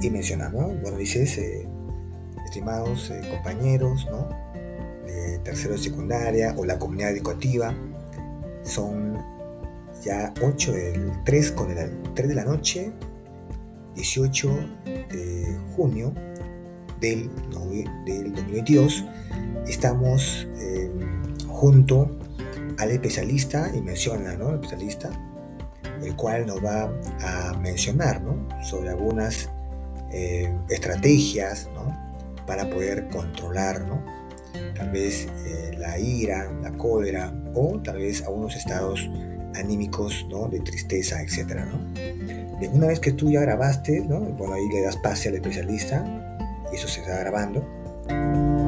y menciona, ¿no? Bueno, dices, eh, estimados eh, compañeros, ¿no? De tercero de secundaria o la comunidad educativa, son ya 8 del 3 con el 3 de la noche, 18 de junio del, del 2022. Estamos eh, junto al especialista, y menciona, ¿no? El especialista, el cual nos va a mencionar, ¿no? Sobre algunas eh, estrategias, ¿no? Para poder controlar, ¿no? Tal vez eh, la ira, la cólera o tal vez algunos estados anímicos, ¿no? De tristeza, etcétera, ¿no? Una vez que tú ya grabaste, ¿no? Bueno, ahí le das pase al especialista y eso se está grabando.